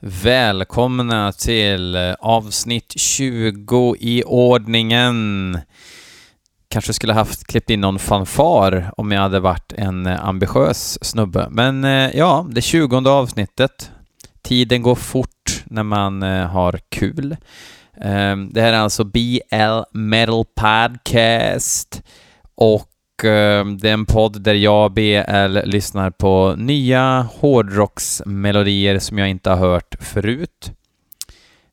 Välkomna till eh, avsnitt 20 i ordningen. Kanske skulle haft klippt in någon fanfar om jag hade varit en eh, ambitiös snubbe. Men eh, ja, det 20 avsnittet. Tiden går fort när man har kul. Det här är alltså BL Metal Podcast och Eh, det är en podd där jag, BL, lyssnar på nya hårdrocksmelodier som jag inte har hört förut.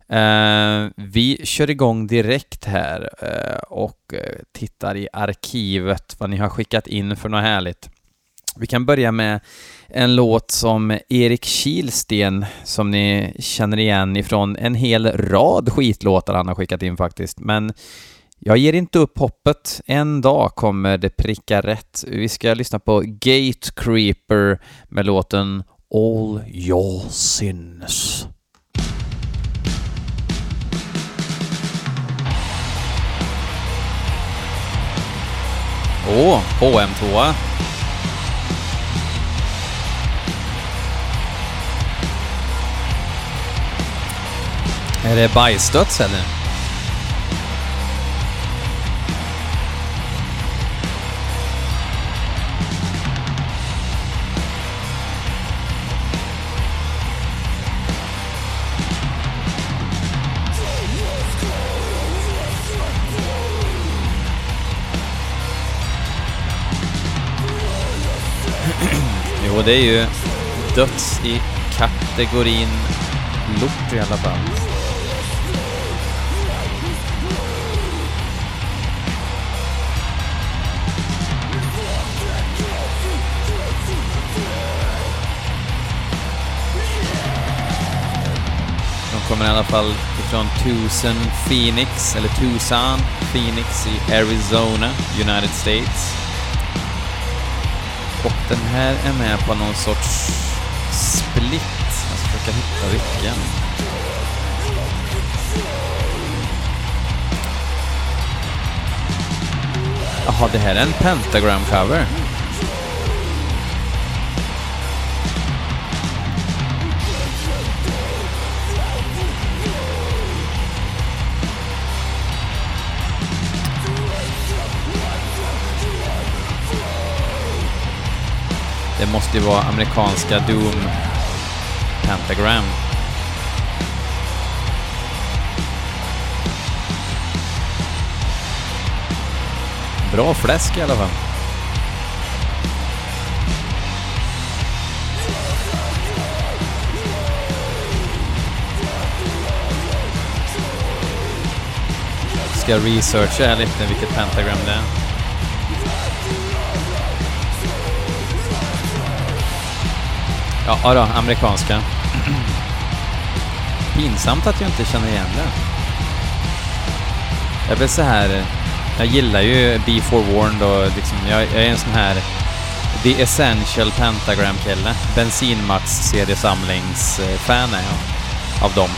Eh, vi kör igång direkt här eh, och tittar i arkivet vad ni har skickat in för något härligt. Vi kan börja med en låt som Erik Kilsten, som ni känner igen ifrån en hel rad skitlåtar han har skickat in faktiskt. Men jag ger inte upp hoppet. En dag kommer det pricka rätt. Vi ska lyssna på Gate Creeper med låten All Your Sins. Åh, oh, HM2. Är det bajsstöts, eller? Det är ju döds i kategorin lort i alla fall. kommer i alla fall ifrån Tucson, Phoenix, eller Tucson, Phoenix i Arizona, United States. Och den här är med på någon sorts split. Jag ska försöka hitta vilken. Jaha, det här är en pentagram-cover. Det måste ju vara amerikanska Doom Pentagram. Bra fläsk i alla fall. Ska researcha här lite vilket pentagram det är. Ja då, amerikanska. Pinsamt att jag inte känner igen den. Jag vill så här, jag gillar ju Be Forewarned och liksom, jag, jag är en sån här The Essential Pentagram-kille. Bensinmax CD-samlingsfan är jag av dem.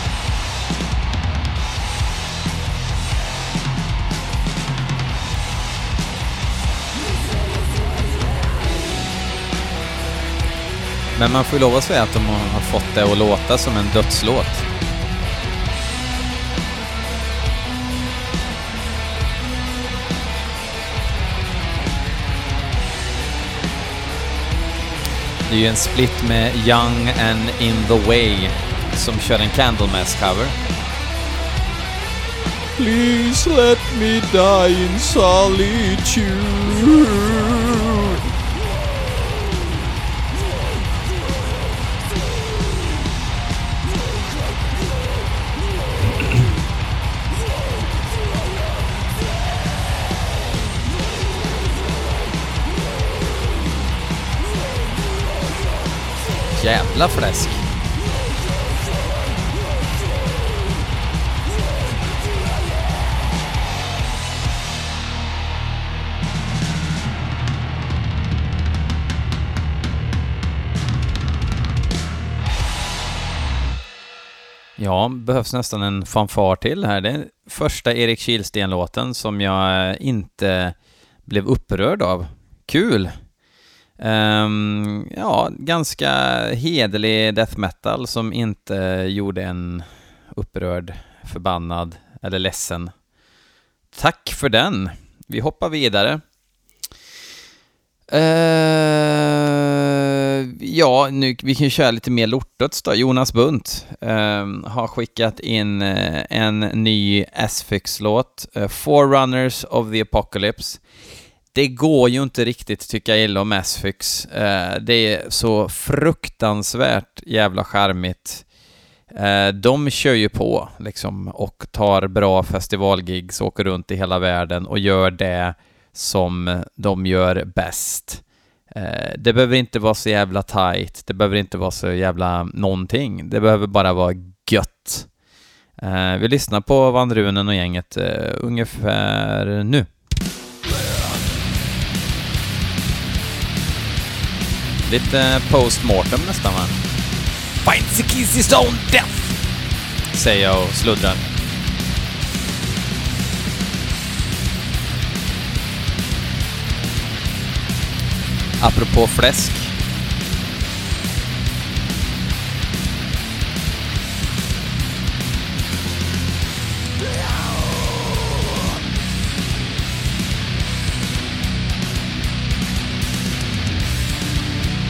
Men man får ju lov att säga att de har fått det att låta som en dödslåt. Det är ju en split med Young and In The Way som kör en Candlemass-cover. Please let me die in solitude jävla fläsk. Ja, behövs nästan en fanfar till här. Det är första Erik Kihlsten-låten som jag inte blev upprörd av. Kul! Um, ja, ganska hederlig death metal som inte gjorde en upprörd, förbannad eller ledsen. Tack för den. Vi hoppar vidare. Uh, ja, nu, vi kan köra lite mer lortets då. Jonas Bunt uh, ehm, har skickat in uh, en ny Asphyx-låt, uh, eh, Forerunners of the Apocalypse. Det går ju inte riktigt tycka illa om Asphyx. Eh, det är så fruktansvärt jävla charmigt. Eh, de kör ju på liksom och tar bra festivalgigs, åker runt i hela världen och gör det som de gör bäst. Eh, det behöver inte vara så jävla tight, det behöver inte vara så jävla någonting. Det behöver bara vara gött. Eh, vi lyssnar på Vandrunen och gänget eh, ungefär nu. Lite eh, postmortem nästan va? Find the keys is own death! Säger jag och sluddrar. Apropå fläsk.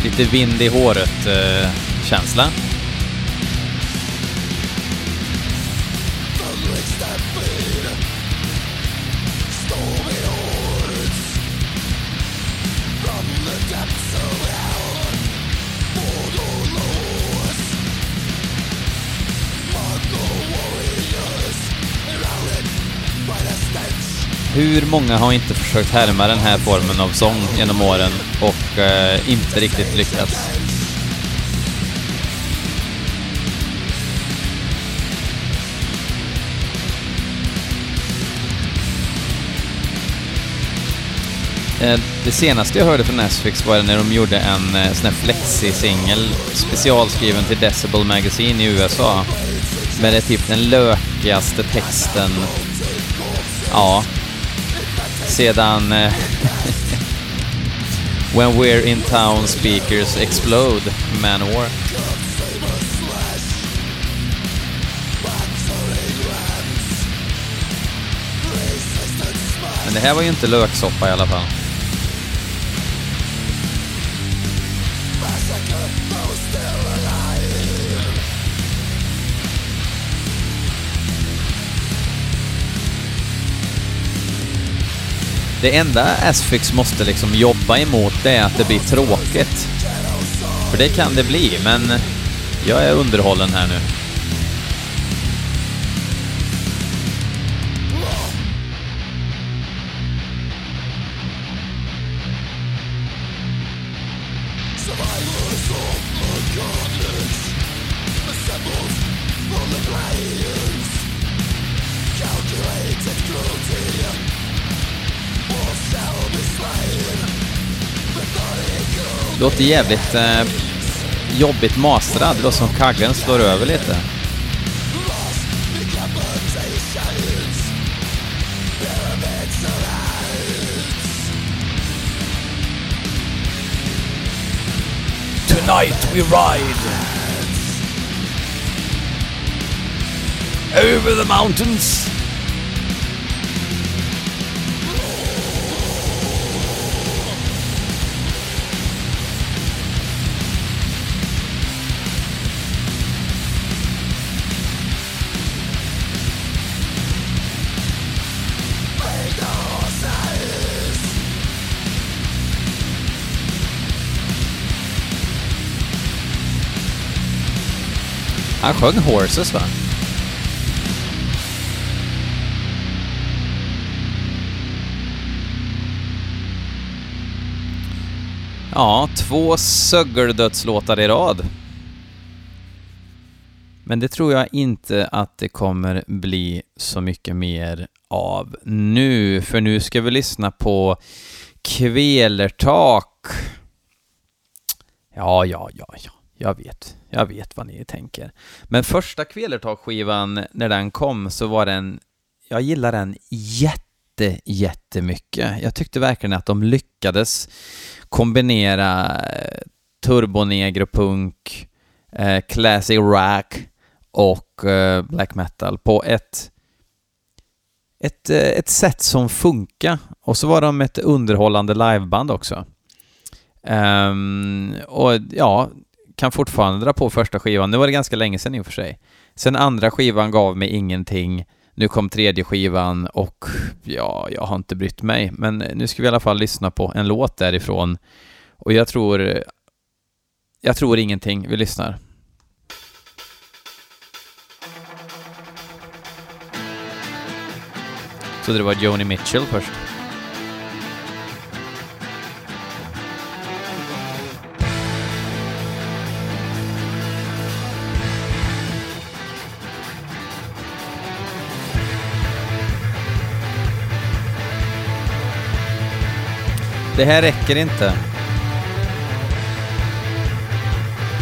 Lite vind i håret-känsla. Eh, Hur många har inte försökt härma den här formen av sång genom åren och eh, inte riktigt lyckats? Eh, det senaste jag hörde från Asfix var när de gjorde en eh, sån här flexi-singel specialskriven till Decibel Magazine i USA. Med det typ den lökigaste texten Ja, sedan eh, When We're In Town Speakers Explode, Manowar. Men det här var ju inte löksoppa i alla fall. Det enda Asphyx måste liksom jobba emot det är att det blir tråkigt. För det kan det bli, men jag är underhållen här nu. Låter jävligt eh, jobbigt mastrad. Det låter som kaggen slår över lite. Tonight we ride over the mountains Han sjöng Horses va? Ja, två sögeldödslåtar i rad. Men det tror jag inte att det kommer bli så mycket mer av nu, för nu ska vi lyssna på Kvelertak. Ja, ja, ja, ja, jag vet. Jag vet vad ni tänker. Men första Kvelertak-skivan, när den kom, så var den... Jag gillar den jätte-jättemycket. Jag tyckte verkligen att de lyckades kombinera eh, turbonegropunk, eh, classic rock och eh, black metal på ett, ett, eh, ett sätt som funkar. Och så var de ett underhållande liveband också. Um, och ja, kan fortfarande dra på första skivan. Nu var det ganska länge sedan i och för sig. Sen andra skivan gav mig ingenting. Nu kom tredje skivan och ja, jag har inte brytt mig. Men nu ska vi i alla fall lyssna på en låt därifrån. Och jag tror... Jag tror ingenting. Vi lyssnar. Så det var Joni Mitchell först. Det här räcker inte.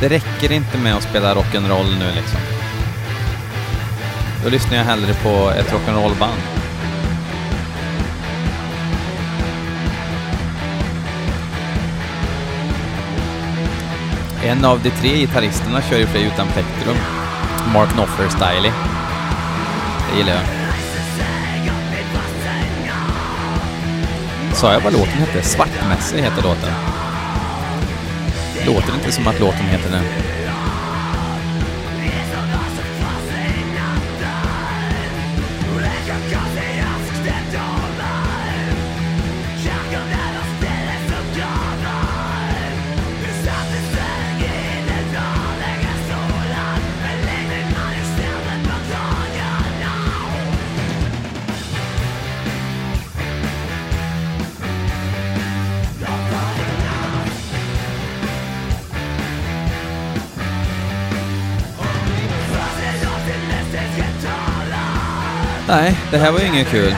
Det räcker inte med att spela rock'n'roll nu liksom. Då lyssnar jag hellre på ett rock'n'roll-band. En av de tre gitarristerna kör ju för utan plektrum. Mark Knopfler-stylig. Det gillar jag. Sa jag vad låten hette? Svartmässig heter låten. Låter inte som att låten heter det. Nej, det här var ju inget kul.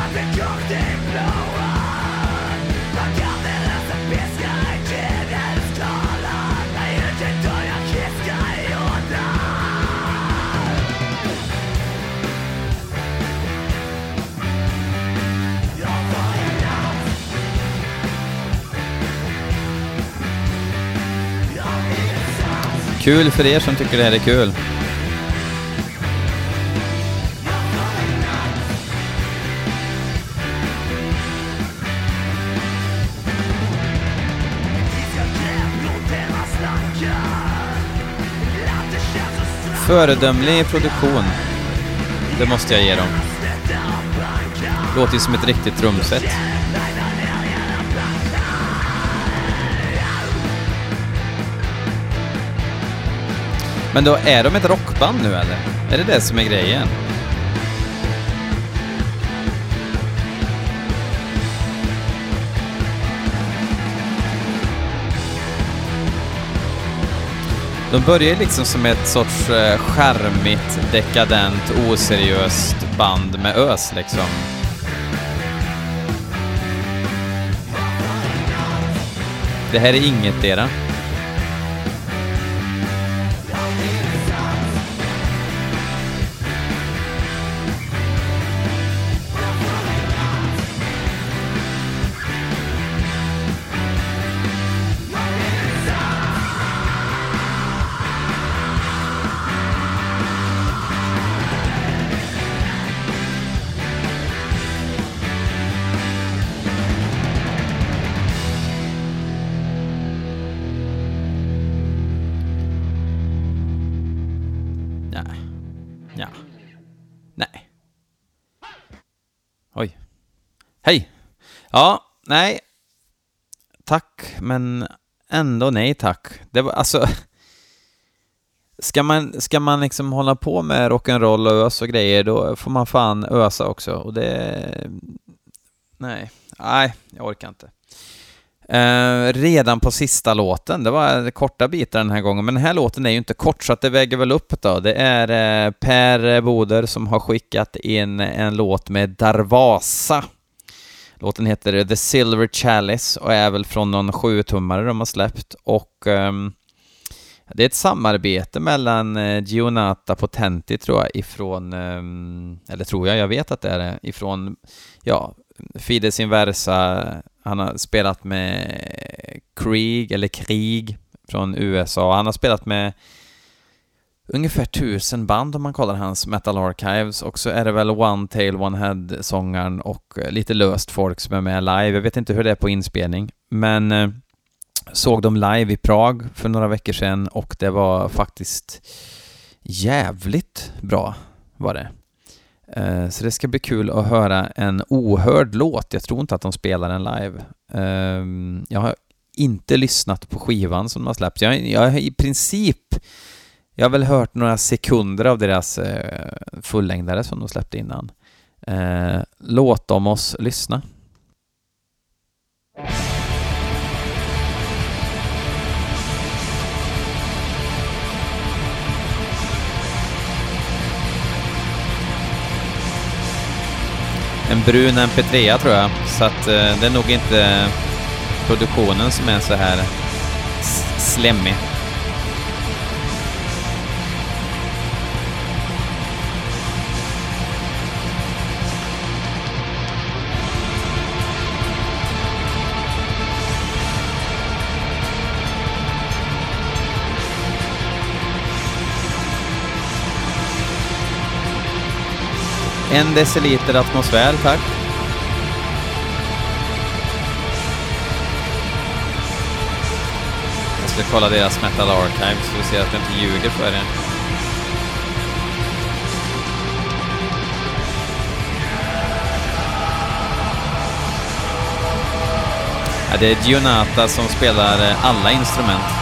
Kul för er som tycker det här är kul. Föredömlig produktion. Det måste jag ge dem. Låter ju som ett riktigt trumset. Men då, är de ett rockband nu eller? Är det det som är grejen? De börjar liksom som ett sorts eh, charmigt, dekadent, oseriöst band med ös liksom. Det här är inget dera. Hej! Ja, nej. Tack, men ändå nej tack. Det var alltså... Ska man, ska man liksom hålla på med rock'n'roll och ös och grejer, då får man fan ösa också. Och det... Nej. Nej, jag orkar inte. Eh, redan på sista låten, det var korta bitar den här gången, men den här låten är ju inte kort så att det väger väl upp då. Det är eh, Per Boder som har skickat in en låt med Darvasa. Låten heter The Silver Chalice och är väl från någon sjutummare de har släppt och um, det är ett samarbete mellan uh, Gionata Potenti tror jag ifrån, um, eller tror jag, jag vet att det är det, ifrån, ja, Fides Inversa, han har spelat med Krieg, eller Krig, från USA. Han har spelat med ungefär tusen band om man kollar hans Metal Archives och så är det väl One Tail One Head-sångaren och eh, lite löst folk som är med live. Jag vet inte hur det är på inspelning, men eh, såg dem live i Prag för några veckor sedan och det var faktiskt jävligt bra var det. Eh, så det ska bli kul att höra en ohörd låt. Jag tror inte att de spelar den live. Ehm, jag har inte lyssnat på skivan som de har släppt. Jag, jag har i princip jag har väl hört några sekunder av deras eh, fullängdare som de släppte innan. Eh, låt om oss lyssna. En brun MP3 tror jag, så att eh, det är nog inte produktionen som är så här slemmig. En deciliter atmosfär, tack. Jag ska kolla deras Metal Archive så vi ser att jag inte ljuger för er. Ja, det är Gionata som spelar eh, alla instrument.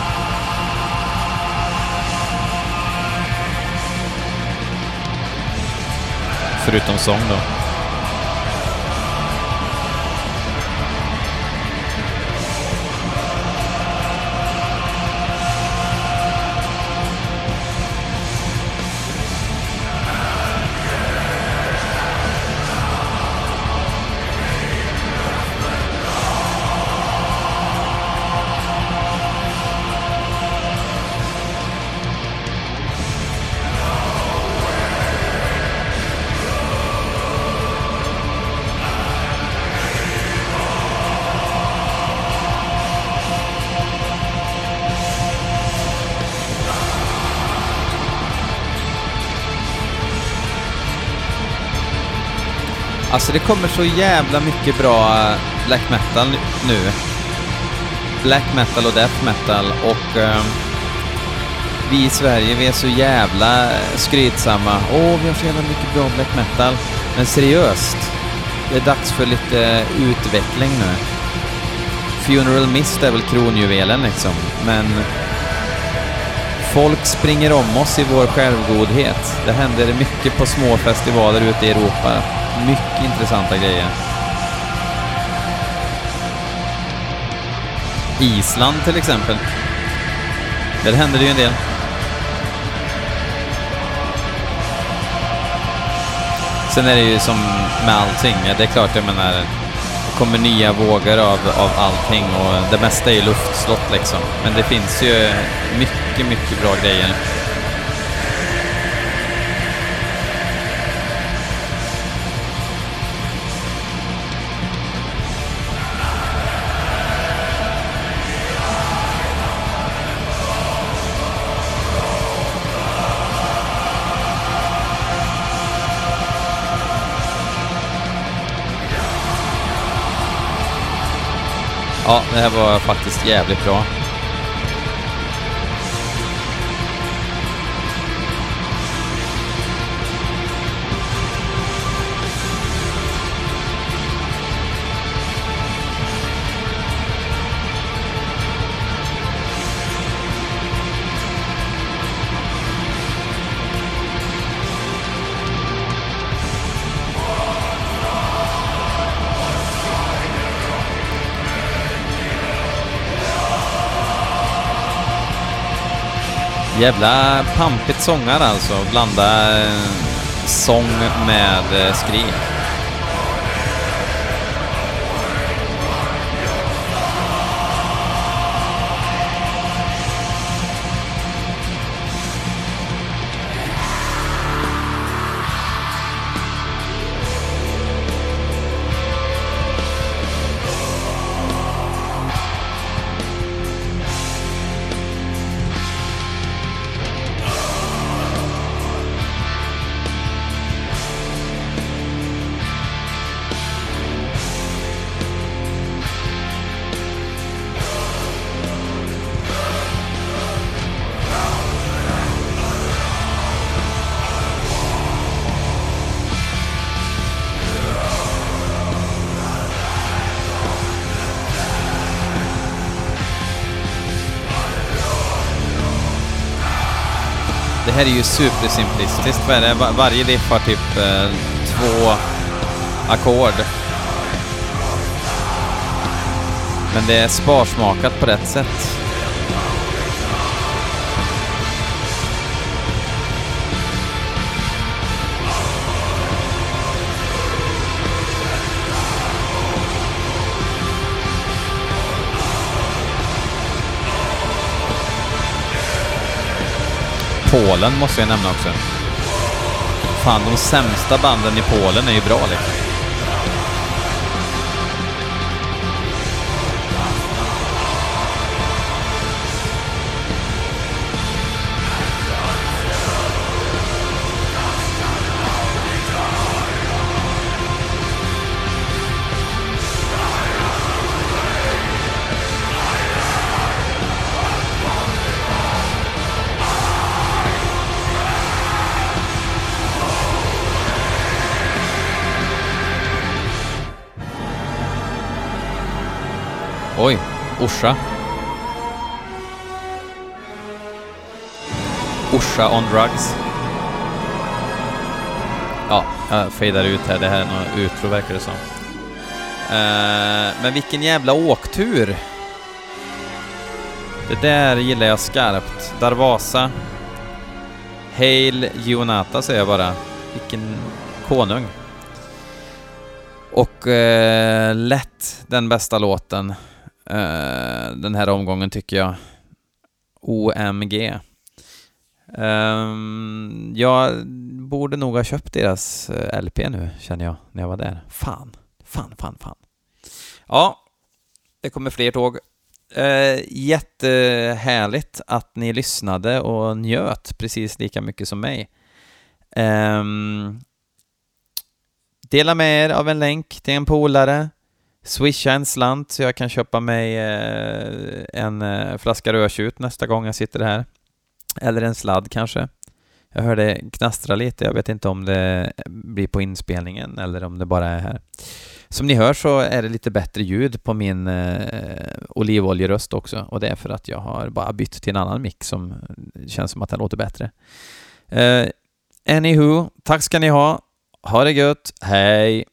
Förutom sång då. Alltså det kommer så jävla mycket bra eh, black metal nu. Black metal och death metal och eh, vi i Sverige, vi är så jävla eh, skrytsamma. Åh, vi har så jävla mycket bra black metal. Men seriöst, det är dags för lite eh, utveckling nu. Funeral Mist är väl kronjuvelen liksom, men folk springer om oss i vår självgodhet. Det händer mycket på små festivaler ute i Europa mycket intressanta grejer. Island till exempel. Där händer det ju en del. Sen är det ju som med allting, det är klart, jag menar, det kommer nya vågor av, av allting och det mesta är ju luftslott liksom. Men det finns ju mycket, mycket mycket bra grejer. Ja, det här var faktiskt jävligt bra. Jävla pampigt sångar alltså. Blanda eh, sång med eh, skrik. Här är ju supersimplistiskt. Vad är det? Varje riff har typ eh, två ackord. Men det är sparsmakat på rätt sätt. Polen måste jag nämna också. Fan, de sämsta banden i Polen är ju bra liksom. Orsa. Orsa on drugs. Ja, jag fejdar ut här. Det här är något utro verkar det som. Eh, men vilken jävla åktur! Det där gillar jag skarpt. Darvasa. Hail Gionata säger jag bara. Vilken konung. Och eh, lätt den bästa låten Eh, den här omgången tycker jag. OMG. Um, ehm, jag borde nog ha köpt deras eh, LP nu, känner jag, när jag var där. Fan, fan, fan, fan. Ja, det kommer fler tåg. Uh, jättehärligt att ni lyssnade och njöt precis lika mycket som mig. Um, dela med er av en länk till en polare. Swisha en slant så jag kan köpa mig eh, en eh, flaska rödtjut nästa gång jag sitter här. Eller en sladd kanske. Jag hörde knastra lite, jag vet inte om det blir på inspelningen eller om det bara är här. Som ni hör så är det lite bättre ljud på min eh, olivoljeröst också och det är för att jag har bara bytt till en annan mick som känns som att den låter bättre. Eh, anywho, tack ska ni ha. Ha det gött. Hej!